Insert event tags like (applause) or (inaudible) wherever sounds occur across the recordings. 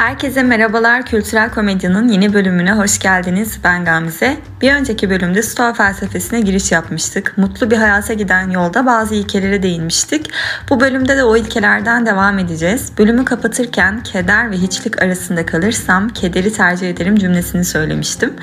Herkese merhabalar. Kültürel Komedya'nın yeni bölümüne hoş geldiniz. Ben Gamze. Bir önceki bölümde Stoa felsefesine giriş yapmıştık. Mutlu bir hayata giden yolda bazı ilkelere değinmiştik. Bu bölümde de o ilkelerden devam edeceğiz. Bölümü kapatırken keder ve hiçlik arasında kalırsam kederi tercih ederim cümlesini söylemiştim.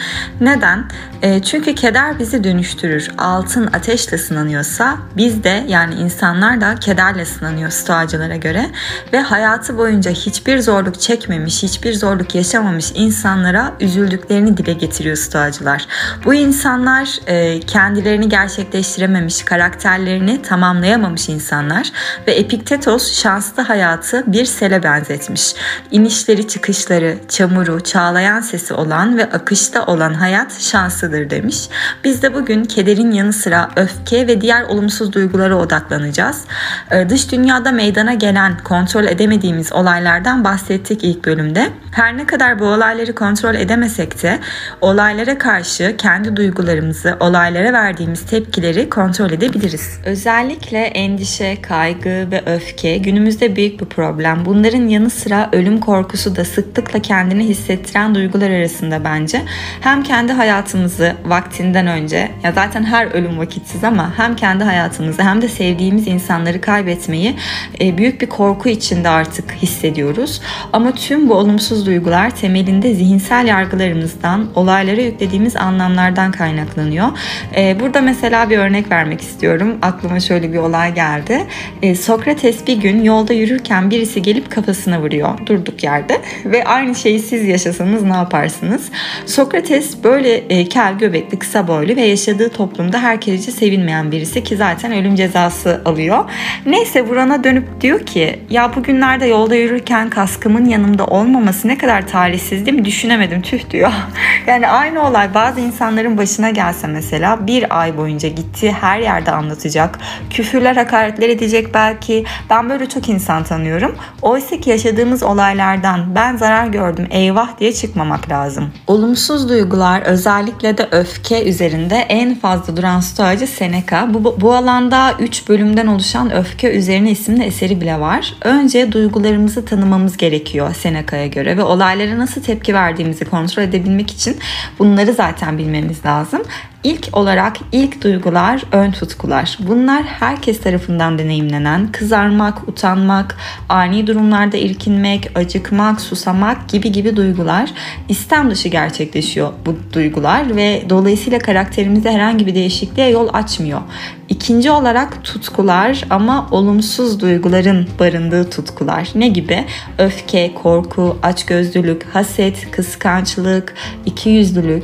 Neden? E, çünkü keder bizi dönüştürür. Altın ateşle sınanıyorsa biz de yani insanlar da kederle sınanıyor Stoacılara göre ve hayatı boyunca hiçbir zorluk çekmemiş çekmemiş, hiçbir zorluk yaşamamış insanlara üzüldüklerini dile getiriyor stoacılar. Bu insanlar e, kendilerini gerçekleştirememiş, karakterlerini tamamlayamamış insanlar ve Epiktetos şanslı hayatı bir sele benzetmiş. İnişleri, çıkışları, çamuru, çağlayan sesi olan ve akışta olan hayat şanslıdır demiş. Biz de bugün kederin yanı sıra öfke ve diğer olumsuz duygulara odaklanacağız. E, dış dünyada meydana gelen kontrol edemediğimiz olaylardan bahsettik ilk bölümde bölümde. Her ne kadar bu olayları kontrol edemesek de olaylara karşı kendi duygularımızı, olaylara verdiğimiz tepkileri kontrol edebiliriz. Özellikle endişe, kaygı ve öfke günümüzde büyük bir problem. Bunların yanı sıra ölüm korkusu da sıklıkla kendini hissettiren duygular arasında bence. Hem kendi hayatımızı vaktinden önce ya zaten her ölüm vakitsiz ama hem kendi hayatımızı hem de sevdiğimiz insanları kaybetmeyi e, büyük bir korku içinde artık hissediyoruz. Ama tüm bu olumsuz duygular temelinde zihinsel yargılarımızdan, olaylara yüklediğimiz anlamlardan kaynaklanıyor. Ee, burada mesela bir örnek vermek istiyorum. Aklıma şöyle bir olay geldi. Ee, Sokrates bir gün yolda yürürken birisi gelip kafasına vuruyor durduk yerde ve aynı şeyi siz yaşasanız ne yaparsınız? Sokrates böyle e, kel göbekli kısa boylu ve yaşadığı toplumda herkesce sevilmeyen birisi ki zaten ölüm cezası alıyor. Neyse vurana dönüp diyor ki ya bugünlerde yolda yürürken kaskımın yanımda olmaması ne kadar talihsiz değil mi? Düşünemedim tüh diyor. (laughs) Yani aynı olay bazı insanların başına gelse mesela bir ay boyunca gittiği her yerde anlatacak. Küfürler, hakaretler edecek belki. Ben böyle çok insan tanıyorum. Oysa ki yaşadığımız olaylardan ben zarar gördüm eyvah diye çıkmamak lazım. Olumsuz duygular özellikle de öfke üzerinde en fazla duran stoacı Seneca. Bu, bu alanda 3 bölümden oluşan Öfke Üzerine isimli eseri bile var. Önce duygularımızı tanımamız gerekiyor Seneca Seneca'ya göre ve olaylara nasıl tepki verdiğimizi kontrol edebilmek için bunları zaten bilmemiz lazım. İlk olarak ilk duygular ön tutkular. Bunlar herkes tarafından deneyimlenen kızarmak, utanmak, ani durumlarda irkinmek, acıkmak, susamak gibi gibi duygular istem dışı gerçekleşiyor bu duygular ve dolayısıyla karakterimizde herhangi bir değişikliğe yol açmıyor. İkinci olarak tutkular ama olumsuz duyguların barındığı tutkular. Ne gibi? Öfke, korku, açgözlülük, haset, kıskançlık, ikiyüzlülük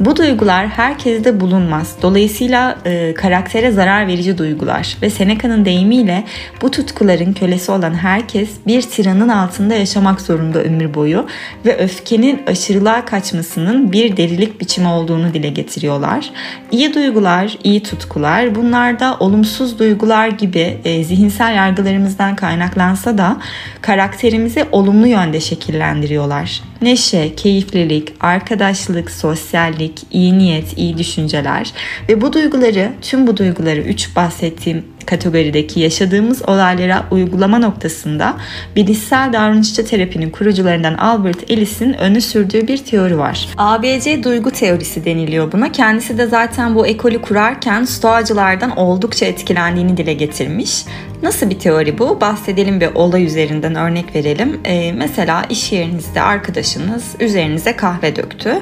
bu duygular herkeste bulunmaz. Dolayısıyla e, karaktere zarar verici duygular ve Seneca'nın deyimiyle bu tutkuların kölesi olan herkes bir tiranın altında yaşamak zorunda ömür boyu ve öfkenin aşırılığa kaçmasının bir delilik biçimi olduğunu dile getiriyorlar. İyi duygular, iyi tutkular bunlar da olumsuz duygular gibi e, zihinsel yargılarımızdan kaynaklansa da karakterimizi olumlu yönde şekillendiriyorlar. Neşe, keyiflilik, arkadaşlık, sosyallik, iyi niyet, iyi düşünceler ve bu duyguları, tüm bu duyguları üç bahsettiğim kategorideki yaşadığımız olaylara uygulama noktasında bilişsel davranışçı terapinin kurucularından Albert Ellis'in öne sürdüğü bir teori var. ABC duygu teorisi deniliyor buna. Kendisi de zaten bu ekolü kurarken stoacılardan oldukça etkilendiğini dile getirmiş. Nasıl bir teori bu? Bahsedelim bir olay üzerinden örnek verelim. Ee, mesela iş yerinizde arkadaşınız üzerinize kahve döktü.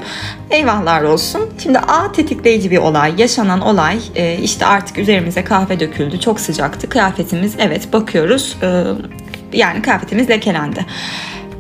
Eyvahlar olsun. Şimdi A tetikleyici bir olay. Yaşanan olay e, işte artık üzerimize kahve döküldü. Çok sıcaktı. Kıyafetimiz evet bakıyoruz. E, yani kıyafetimiz lekelendi.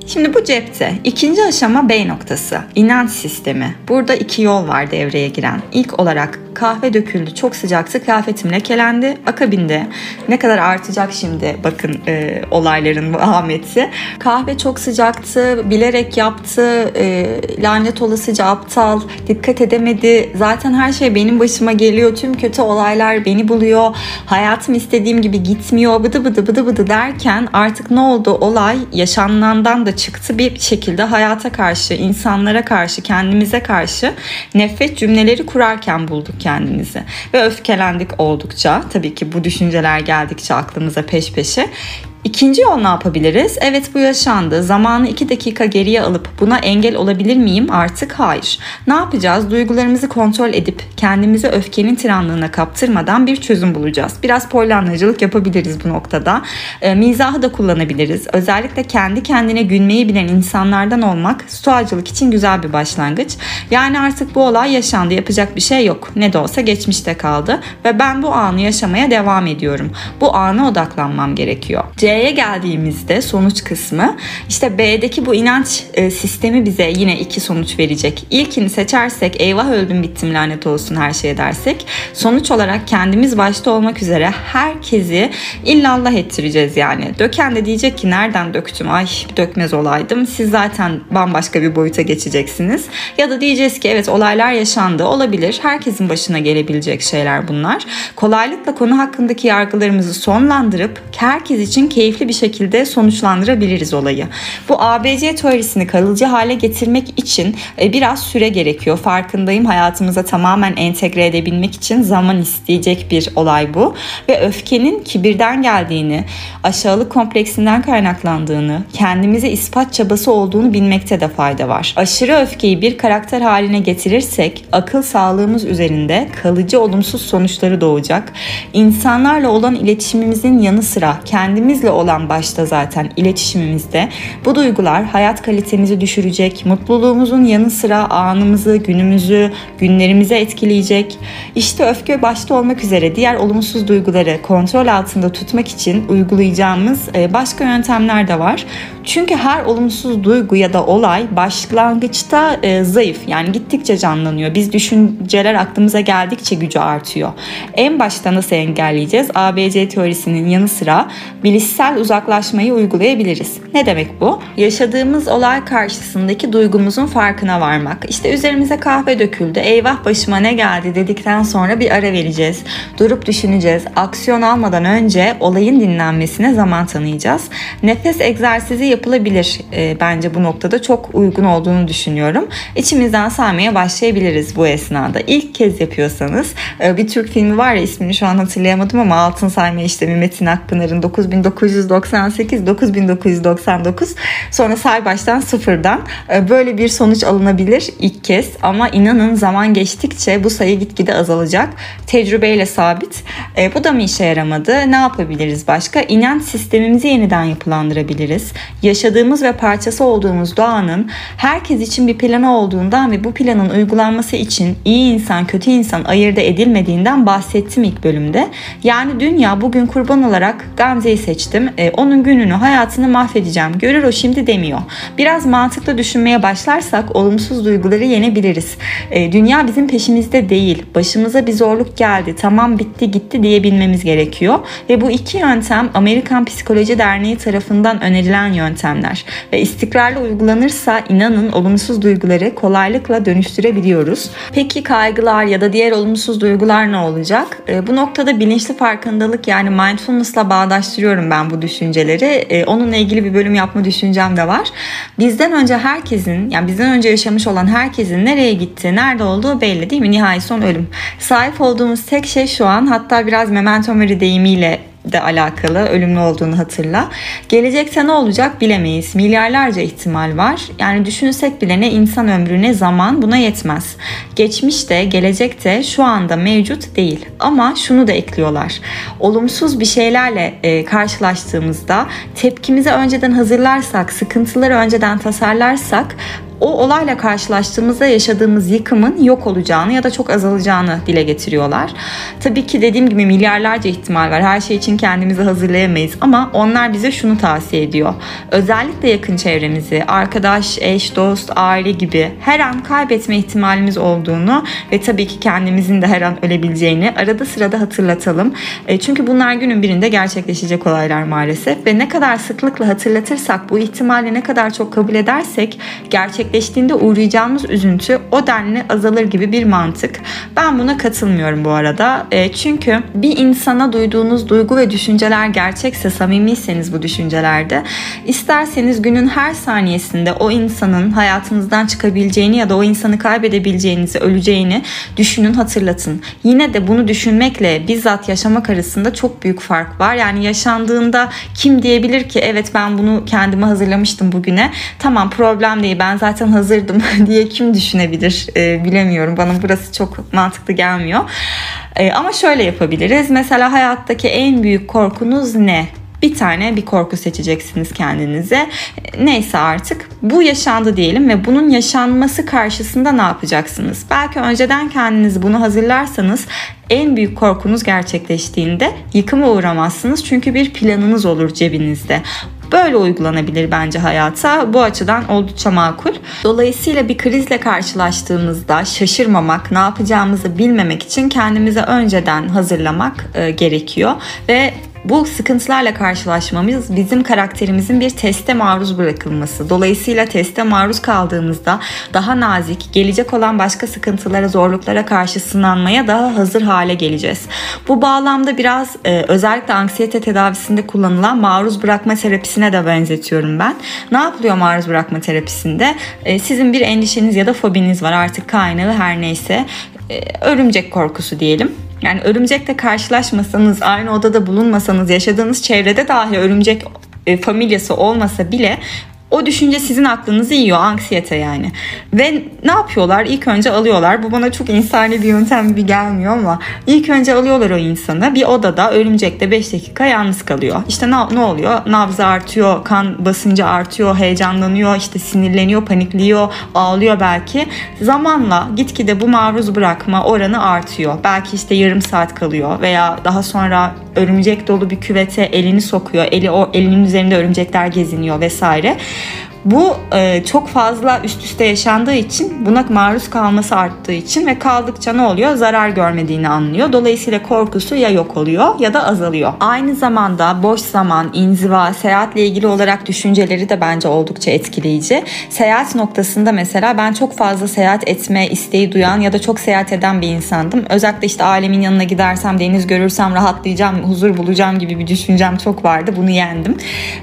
Şimdi bu cepte. ikinci aşama B noktası. İnanç sistemi. Burada iki yol var devreye giren. İlk olarak kahve döküldü, çok sıcaktı, kıyafetim lekelendi. Akabinde ne kadar artacak şimdi bakın e, olayların vahameti. Kahve çok sıcaktı, bilerek yaptı, e, lanet olasıca aptal, dikkat edemedi. Zaten her şey benim başıma geliyor, tüm kötü olaylar beni buluyor. Hayatım istediğim gibi gitmiyor, bıdı bıdı bıdı bıdı derken artık ne oldu olay yaşanandan da çıktı bir şekilde hayata karşı, insanlara karşı, kendimize karşı nefret cümleleri kurarken bulduk kendimizi. Ve öfkelendik oldukça tabii ki bu düşünceler geldikçe aklımıza peş peşe İkinci yol ne yapabiliriz? Evet bu yaşandı. Zamanı iki dakika geriye alıp buna engel olabilir miyim? Artık hayır. Ne yapacağız? Duygularımızı kontrol edip kendimizi öfkenin tiranlığına kaptırmadan bir çözüm bulacağız. Biraz polyanlacılık yapabiliriz bu noktada. E, mizahı da kullanabiliriz. Özellikle kendi kendine gülmeyi bilen insanlardan olmak stoacılık için güzel bir başlangıç. Yani artık bu olay yaşandı. Yapacak bir şey yok. Ne de olsa geçmişte kaldı ve ben bu anı yaşamaya devam ediyorum. Bu ana odaklanmam gerekiyor. C'ye geldiğimizde sonuç kısmı işte B'deki bu inanç e, sistemi bize yine iki sonuç verecek. İlkini seçersek eyvah öldüm bittim lanet olsun her şeye dersek sonuç olarak kendimiz başta olmak üzere herkesi illallah ettireceğiz yani. Döken de diyecek ki nereden döktüm ay dökmez olaydım siz zaten bambaşka bir boyuta geçeceksiniz. Ya da diyeceğiz ki evet olaylar yaşandı olabilir herkesin başına gelebilecek şeyler bunlar. Kolaylıkla konu hakkındaki yargılarımızı sonlandırıp herkes için keyifli bir şekilde sonuçlandırabiliriz olayı. Bu ABC teorisini kalıcı hale getirmek için e, biraz süre gerekiyor. Farkındayım hayatımıza tamamen entegre edebilmek için zaman isteyecek bir olay bu. Ve öfkenin kibirden geldiğini, aşağılık kompleksinden kaynaklandığını, kendimize ispat çabası olduğunu bilmekte de fayda var. Aşırı öfkeyi bir karakter haline getirirsek akıl sağlığımız üzerinde kalıcı olumsuz sonuçları doğacak. İnsanlarla olan iletişimimizin yanı sıra kendimizle olan başta zaten iletişimimizde bu duygular hayat kalitemizi düşürecek, mutluluğumuzun yanı sıra anımızı, günümüzü, günlerimizi etkileyecek. İşte öfke başta olmak üzere diğer olumsuz duyguları kontrol altında tutmak için uygulayacağımız e, başka yöntemler de var. Çünkü her olumsuz duygu ya da olay başlangıçta e, zayıf yani gittikçe canlanıyor. Biz düşünceler aklımıza geldikçe gücü artıyor. En başta nasıl engelleyeceğiz? ABC teorisinin yanı sıra bilişsel uzaklaşmayı uygulayabiliriz. Ne demek bu? Yaşadığımız olay karşısındaki duygumuzun farkına varmak. İşte üzerimize kahve döküldü. Eyvah başıma ne geldi dedikten sonra bir ara vereceğiz. Durup düşüneceğiz. Aksiyon almadan önce olayın dinlenmesine zaman tanıyacağız. Nefes egzersizi yapılabilir. E, bence bu noktada çok uygun olduğunu düşünüyorum. İçimizden saymaya başlayabiliriz bu esnada. İlk kez yapıyorsanız e, bir Türk filmi var ya ismini şu an hatırlayamadım ama altın sayma işlemi Metin Akpınar'ın 9998 9999 sonra say baştan sıfırdan e, böyle bir sonuç alınabilir ilk kez ama inanın zaman geçtikçe bu sayı gitgide azalacak. Tecrübeyle sabit. E, bu da mı işe yaramadı? Ne yapabiliriz başka? İnanç sistemimizi yeniden yapılandırabiliriz. Yaşadığımız ve parçası olduğumuz doğanın herkes için bir planı olduğundan ve bu planın uygulanması için iyi insan kötü insan ayırt edilmediğinden bahsettim ilk bölümde. Yani dünya bugün kurban olarak Gamze'yi seçtim. E, onun gününü hayatını mahvedeceğim. Görür o şimdi demiyor. Biraz mantıklı düşünmeye başlarsak olumsuz duyguları yenebiliriz. E, dünya bizim peşimizde değil. Başımıza bir zorluk geldi. Tamam bitti gitti diyebilmemiz gerekiyor. Ve bu iki yöntem Amerikan Psikoloji Derneği tarafından önerilen yöntemler. Ve istikrarlı uygulanırsa inanın olumsuz duyguları kolaylıkla dönüştürebiliyoruz. Peki kaygılar ya da diğer olumsuz duygular ne olacak? E, bu noktada bilinçli farkındalık yani mindfulness'la bağdaştırıyorum ben bu düşünceleri. E, onunla ilgili bir bölüm yapma düşüncem de var. Bizden önce herkesin yani bizden önce yaşamış olan herkesin nereye gitti, nerede olduğu belli değil mi? Nihai son ölüm. Sahip olduğumuz tek şey şu an hatta biraz memento mori deyimiyle de alakalı ölümlü olduğunu hatırla. Gelecekte ne olacak bilemeyiz. Milyarlarca ihtimal var. Yani düşünsek bile ne insan ömrü ne zaman buna yetmez. Geçmişte, gelecekte şu anda mevcut değil. Ama şunu da ekliyorlar. Olumsuz bir şeylerle e, karşılaştığımızda tepkimizi önceden hazırlarsak, sıkıntıları önceden tasarlarsak o olayla karşılaştığımızda yaşadığımız yıkımın yok olacağını ya da çok azalacağını dile getiriyorlar. Tabii ki dediğim gibi milyarlarca ihtimal var. Her şey için kendimizi hazırlayamayız ama onlar bize şunu tavsiye ediyor. Özellikle yakın çevremizi, arkadaş, eş, dost, aile gibi her an kaybetme ihtimalimiz olduğunu ve tabii ki kendimizin de her an ölebileceğini arada sırada hatırlatalım. E, çünkü bunlar günün birinde gerçekleşecek olaylar maalesef ve ne kadar sıklıkla hatırlatırsak bu ihtimali ne kadar çok kabul edersek gerçek gerçekleştiğinde uğrayacağımız üzüntü o denli azalır gibi bir mantık. Ben buna katılmıyorum bu arada. E, çünkü bir insana duyduğunuz duygu ve düşünceler gerçekse, samimiyseniz bu düşüncelerde, isterseniz günün her saniyesinde o insanın hayatınızdan çıkabileceğini ya da o insanı kaybedebileceğinizi, öleceğini düşünün, hatırlatın. Yine de bunu düşünmekle bizzat yaşamak arasında çok büyük fark var. Yani yaşandığında kim diyebilir ki evet ben bunu kendime hazırlamıştım bugüne. Tamam problem değil ben zaten hazırdım (laughs) diye kim düşünebilir e, bilemiyorum. Bana burası çok mantıklı gelmiyor. E, ama şöyle yapabiliriz. Mesela hayattaki en büyük korkunuz ne? Bir tane bir korku seçeceksiniz kendinize. Neyse artık bu yaşandı diyelim ve bunun yaşanması karşısında ne yapacaksınız? Belki önceden kendinizi bunu hazırlarsanız en büyük korkunuz gerçekleştiğinde yıkıma uğramazsınız. Çünkü bir planınız olur cebinizde. Böyle uygulanabilir bence hayata. Bu açıdan oldukça makul. Dolayısıyla bir krizle karşılaştığımızda şaşırmamak, ne yapacağımızı bilmemek için kendimizi önceden hazırlamak e, gerekiyor ve bu sıkıntılarla karşılaşmamız bizim karakterimizin bir teste maruz bırakılması. Dolayısıyla teste maruz kaldığımızda daha nazik, gelecek olan başka sıkıntılara, zorluklara karşı sınanmaya daha hazır hale geleceğiz. Bu bağlamda biraz e, özellikle anksiyete tedavisinde kullanılan maruz bırakma terapisine de benzetiyorum ben. Ne yapılıyor maruz bırakma terapisinde? E, sizin bir endişeniz ya da fobiniz var artık kaynağı her neyse. E, örümcek korkusu diyelim yani örümcekle karşılaşmasanız, aynı odada bulunmasanız, yaşadığınız çevrede dahi örümcek e, familyası olmasa bile o düşünce sizin aklınızı yiyor anksiyete yani. Ve ne yapıyorlar? İlk önce alıyorlar. Bu bana çok insani bir yöntem gibi gelmiyor ama ilk önce alıyorlar o insanı. Bir odada örümcekte 5 dakika yalnız kalıyor. İşte ne, ne oluyor? Nabzı artıyor, kan basıncı artıyor, heyecanlanıyor, işte sinirleniyor, panikliyor, ağlıyor belki. Zamanla gitgide bu maruz bırakma oranı artıyor. Belki işte yarım saat kalıyor veya daha sonra örümcek dolu bir küvete elini sokuyor. Eli o elinin üzerinde örümcekler geziniyor vesaire. Bu e, çok fazla üst üste yaşandığı için buna maruz kalması arttığı için ve kaldıkça ne oluyor? Zarar görmediğini anlıyor. Dolayısıyla korkusu ya yok oluyor ya da azalıyor. Aynı zamanda boş zaman, inziva, seyahatle ilgili olarak düşünceleri de bence oldukça etkileyici. Seyahat noktasında mesela ben çok fazla seyahat etme isteği duyan ya da çok seyahat eden bir insandım. Özellikle işte ailemin yanına gidersem, deniz görürsem rahatlayacağım, huzur bulacağım gibi bir düşüncem çok vardı. Bunu yendim.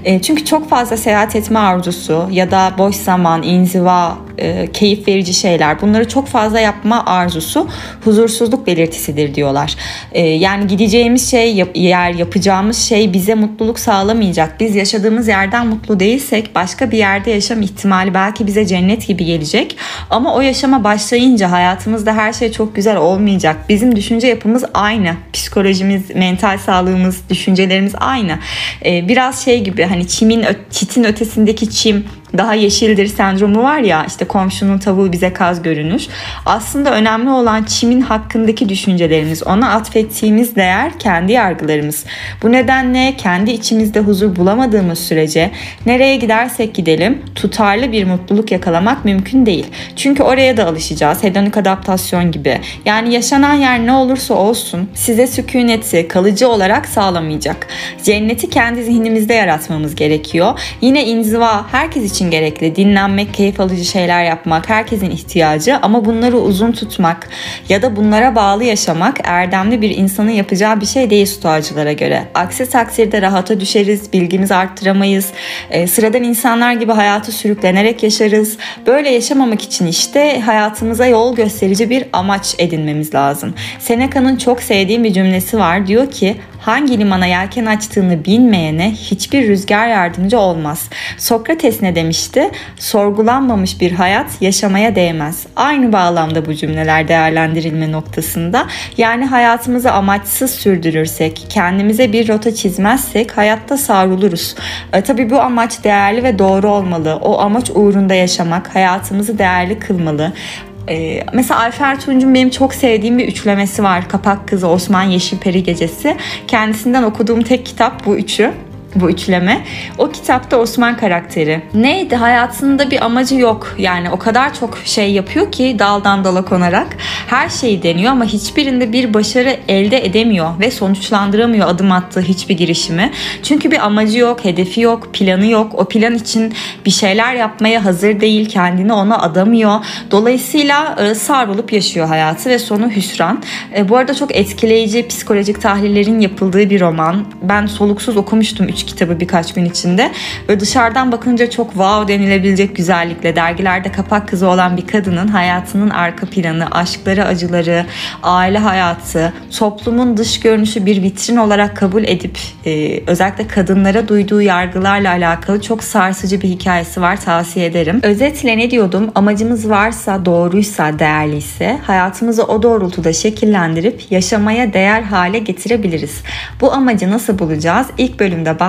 E, çünkü çok fazla seyahat etme arzusu, ya da boş zaman, inziva, e, keyif verici şeyler bunları çok fazla yapma arzusu huzursuzluk belirtisidir diyorlar. E, yani gideceğimiz şey, yap, yer, yapacağımız şey bize mutluluk sağlamayacak. Biz yaşadığımız yerden mutlu değilsek başka bir yerde yaşam ihtimali belki bize cennet gibi gelecek. Ama o yaşama başlayınca hayatımızda her şey çok güzel olmayacak. Bizim düşünce yapımız aynı. Psikolojimiz, mental sağlığımız, düşüncelerimiz aynı. E, biraz şey gibi hani çimin, çitin ötesindeki çim daha yeşildir sendromu var ya işte komşunun tavuğu bize kaz görünür. Aslında önemli olan çimin hakkındaki düşüncelerimiz, ona atfettiğimiz değer kendi yargılarımız. Bu nedenle kendi içimizde huzur bulamadığımız sürece nereye gidersek gidelim tutarlı bir mutluluk yakalamak mümkün değil. Çünkü oraya da alışacağız. Hedonik adaptasyon gibi. Yani yaşanan yer ne olursa olsun size sükuneti kalıcı olarak sağlamayacak. Cenneti kendi zihnimizde yaratmamız gerekiyor. Yine inziva herkes için için gerekli. Dinlenmek, keyif alıcı şeyler yapmak herkesin ihtiyacı ama bunları uzun tutmak ya da bunlara bağlı yaşamak erdemli bir insanın yapacağı bir şey değil stoğacılara göre. Aksi takdirde rahata düşeriz, bilgimizi arttıramayız, e, sıradan insanlar gibi hayatı sürüklenerek yaşarız. Böyle yaşamamak için işte hayatımıza yol gösterici bir amaç edinmemiz lazım. Seneca'nın çok sevdiğim bir cümlesi var. Diyor ki hangi limana yelken açtığını bilmeyene hiçbir rüzgar yardımcı olmaz. Sokrates ne demişti? Sorgulanmamış bir hayat yaşamaya değmez. Aynı bağlamda bu cümleler değerlendirilme noktasında. Yani hayatımızı amaçsız sürdürürsek, kendimize bir rota çizmezsek hayatta savruluruz. E, tabii bu amaç değerli ve doğru olmalı. O amaç uğrunda yaşamak hayatımızı değerli kılmalı. Ee, mesela Ayfer Tunç'un benim çok sevdiğim bir üçlemesi var. Kapak Kızı, Osman Yeşilperi Gecesi. Kendisinden okuduğum tek kitap bu üçü. Bu üçleme. O kitapta Osman karakteri. Neydi? Hayatında bir amacı yok. Yani o kadar çok şey yapıyor ki daldan dala konarak. Her şeyi deniyor ama hiçbirinde bir başarı elde edemiyor ve sonuçlandıramıyor adım attığı hiçbir girişimi. Çünkü bir amacı yok, hedefi yok, planı yok. O plan için bir şeyler yapmaya hazır değil, kendini ona adamıyor. Dolayısıyla e, savrulup yaşıyor hayatı ve sonu hüsran. E, bu arada çok etkileyici psikolojik tahlillerin yapıldığı bir roman. Ben soluksuz okumuştum 3 kitabı birkaç gün içinde. Ve dışarıdan bakınca çok wow denilebilecek güzellikle dergilerde kapak kızı olan bir kadının hayatının arka planı, aşkları, acıları, aile hayatı, toplumun dış görünüşü bir vitrin olarak kabul edip e, özellikle kadınlara duyduğu yargılarla alakalı çok sarsıcı bir hikayesi var tavsiye ederim. Özetle ne diyordum? Amacımız varsa, doğruysa, değerliyse hayatımızı o doğrultuda şekillendirip yaşamaya değer hale getirebiliriz. Bu amacı nasıl bulacağız? İlk bölümde bahsettim.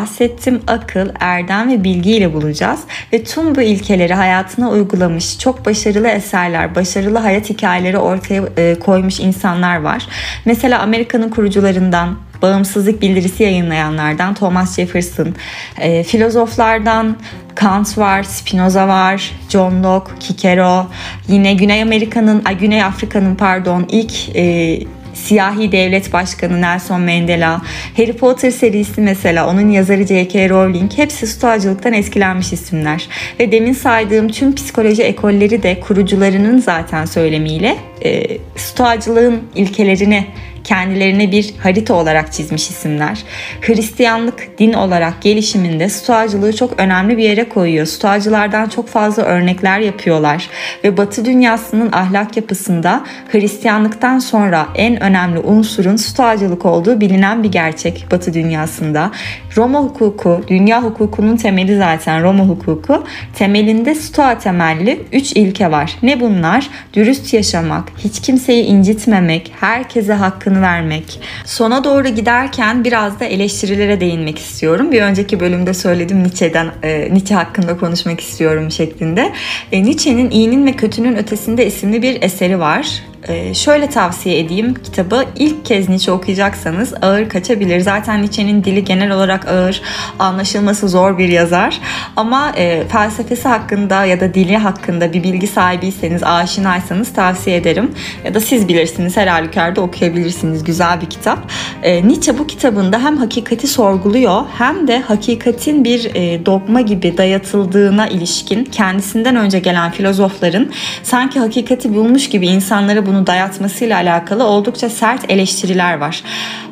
Akıl, erdem ve bilgiyle bulacağız. Ve tüm bu ilkeleri hayatına uygulamış çok başarılı eserler, başarılı hayat hikayeleri ortaya e, koymuş insanlar var. Mesela Amerika'nın kurucularından bağımsızlık bildirisi yayınlayanlardan Thomas Jefferson, e, filozoflardan Kant var, Spinoza var, John Locke, Kikero, yine Güney Amerika'nın, Güney Afrika'nın pardon ilk e, siyahi devlet başkanı Nelson Mandela, Harry Potter serisi mesela onun yazarı J.K. Rowling hepsi stoacılıktan etkilenmiş isimler. Ve demin saydığım tüm psikoloji ekolleri de kurucularının zaten söylemiyle e, stoacılığın ilkelerini kendilerine bir harita olarak çizmiş isimler. Hristiyanlık din olarak gelişiminde stoacılığı çok önemli bir yere koyuyor. Stoacılardan çok fazla örnekler yapıyorlar ve Batı dünyasının ahlak yapısında Hristiyanlıktan sonra en önemli unsurun stoacılık olduğu bilinen bir gerçek Batı dünyasında. Roma hukuku, dünya hukukunun temeli zaten Roma hukuku. Temelinde stoa temelli 3 ilke var. Ne bunlar? Dürüst yaşamak, hiç kimseyi incitmemek, herkese hakkını vermek. Sona doğru giderken biraz da eleştirilere değinmek istiyorum. Bir önceki bölümde söyledim Nietzsche'den, e, Nietzsche hakkında konuşmak istiyorum şeklinde. E, Nietzsche'nin İyinin ve Kötünün Ötesinde isimli bir eseri var. Ee, şöyle tavsiye edeyim kitabı ilk kez Nietzsche okuyacaksanız ağır kaçabilir. Zaten Nietzsche'nin dili genel olarak ağır, anlaşılması zor bir yazar. Ama e, felsefesi hakkında ya da dili hakkında bir bilgi sahibiyseniz, aşinaysanız tavsiye ederim. Ya da siz bilirsiniz her halükarda okuyabilirsiniz. Güzel bir kitap. E, Nietzsche bu kitabında hem hakikati sorguluyor hem de hakikatin bir e, dogma gibi dayatıldığına ilişkin kendisinden önce gelen filozofların sanki hakikati bulmuş gibi insanlara bunu dayatmasıyla alakalı oldukça sert eleştiriler var.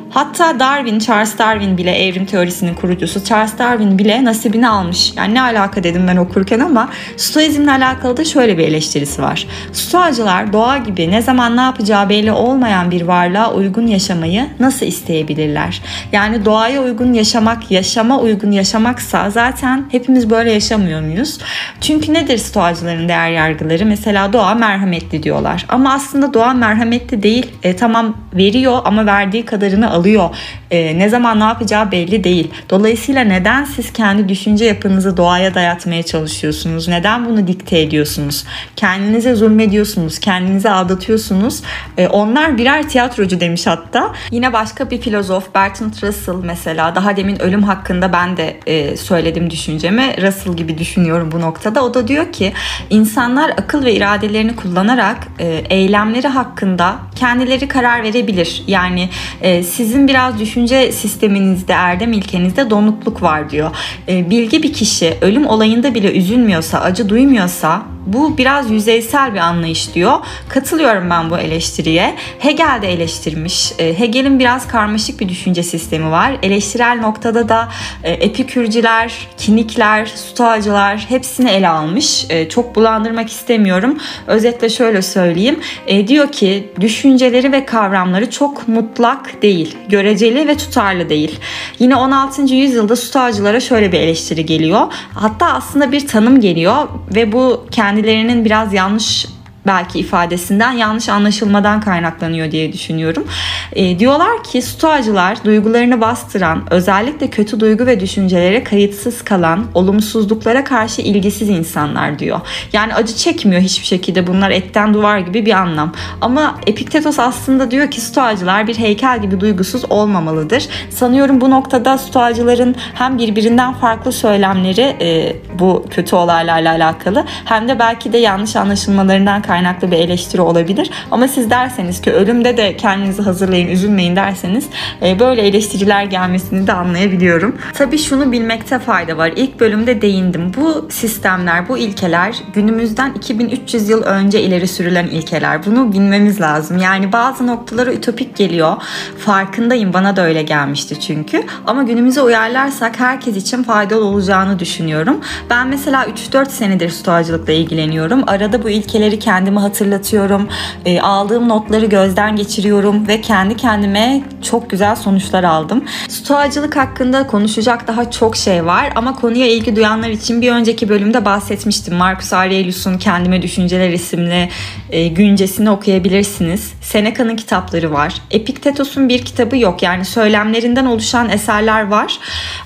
Hatta Darwin, Charles Darwin bile evrim teorisinin kurucusu Charles Darwin bile nasibini almış. Yani ne alaka dedim ben okurken ama Stoizmle alakalı da şöyle bir eleştirisi var. Stoacılar doğa gibi ne zaman ne yapacağı belli olmayan bir varlığa uygun yaşamayı nasıl isteyebilirler? Yani doğaya uygun yaşamak, yaşama uygun yaşamaksa zaten hepimiz böyle yaşamıyor muyuz? Çünkü nedir Stoacıların değer yargıları? Mesela doğa merhametli diyorlar. Ama aslında doğa merhametli değil. E, tamam veriyor ama verdiği kadarını alıyor. E, ne zaman ne yapacağı belli değil. Dolayısıyla neden siz kendi düşünce yapınızı doğaya dayatmaya çalışıyorsunuz? Neden bunu dikte ediyorsunuz? Kendinize zulmediyorsunuz, kendinize aldatıyorsunuz. E, onlar birer tiyatrocu demiş hatta. Yine başka bir filozof Bertrand Russell mesela daha demin ölüm hakkında ben de e, söyledim düşüncemi. Russell gibi düşünüyorum bu noktada. O da diyor ki insanlar akıl ve iradelerini kullanarak e, eylemleri hakkında kendileri karar verebilir. Yani e, sizin biraz düşünce sisteminizde, erdem ilkenizde donukluk var diyor. E, bilgi bir kişi ölüm olayında bile üzülmüyorsa, acı duymuyorsa bu biraz yüzeysel bir anlayış diyor. Katılıyorum ben bu eleştiriye. Hegel de eleştirmiş. E, Hegel'in biraz karmaşık bir düşünce sistemi var. Eleştirel noktada da e, epikürcüler, kinikler, stoacılar hepsini ele almış. E, çok bulandırmak istemiyorum. Özetle şöyle söyleyeyim. Diyor ki düşünceleri ve kavramları çok mutlak değil. Göreceli ve tutarlı değil. Yine 16. yüzyılda stoacılara şöyle bir eleştiri geliyor. Hatta aslında bir tanım geliyor ve bu kendi kendilerinin biraz yanlış belki ifadesinden yanlış anlaşılmadan kaynaklanıyor diye düşünüyorum. E, diyorlar ki stoacılar duygularını bastıran, özellikle kötü duygu ve düşüncelere kayıtsız kalan, olumsuzluklara karşı ilgisiz insanlar diyor. Yani acı çekmiyor hiçbir şekilde bunlar etten duvar gibi bir anlam. Ama Epiktetos aslında diyor ki stoacılar bir heykel gibi duygusuz olmamalıdır. Sanıyorum bu noktada stoacıların hem birbirinden farklı söylemleri e, bu kötü olaylarla alakalı hem de belki de yanlış anlaşılmalarından kaynaklı bir eleştiri olabilir. Ama siz derseniz ki ölümde de kendinizi hazırlayın, üzülmeyin derseniz e, böyle eleştiriler gelmesini de anlayabiliyorum. Tabii şunu bilmekte fayda var. İlk bölümde değindim. Bu sistemler, bu ilkeler günümüzden 2300 yıl önce ileri sürülen ilkeler. Bunu bilmemiz lazım. Yani bazı noktaları ütopik geliyor. Farkındayım. Bana da öyle gelmişti çünkü. Ama günümüze uyarlarsak herkes için faydalı olacağını düşünüyorum. Ben mesela 3-4 senedir stoğacılıkla ilgileniyorum. Arada bu ilkeleri kendime hatırlatıyorum. E, aldığım notları gözden geçiriyorum ve kendi kendime çok güzel sonuçlar aldım. Stoğacılık hakkında konuşacak daha çok şey var ama konuya ilgi duyanlar için bir önceki bölümde bahsetmiştim. Marcus Aurelius'un Kendime Düşünceler isimli e, güncesini okuyabilirsiniz. Seneca'nın kitapları var. Epiktetos'un bir kitabı yok. Yani söylemlerinden oluşan eserler var.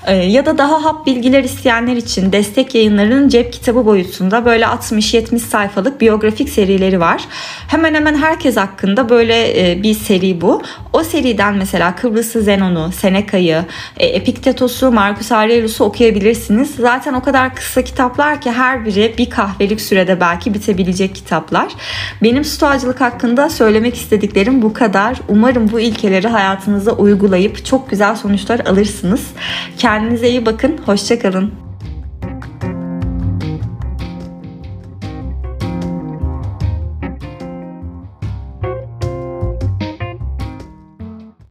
E, ya da daha hap bilgiler isteyenler için destek yayınlarının cep kitabı boyutunda böyle 60-70 sayfalık biyografik serileri var. Hemen hemen herkes hakkında böyle e, bir seri bu. O seriden mesela Kıbrıs'ı Zenon'u, Seneca'yı, e, Epiktetos'u, Marcus Aurelius'u okuyabilirsiniz. Zaten o kadar kısa kitaplar ki her biri bir kahvelik sürede belki bitebilecek kitaplar. Benim stoğacılık hakkında söylemek istediklerim bu kadar. Umarım bu ilkeleri hayatınıza uygulayıp çok güzel sonuçlar alırsınız. Kendinize iyi bakın. Hoşçakalın.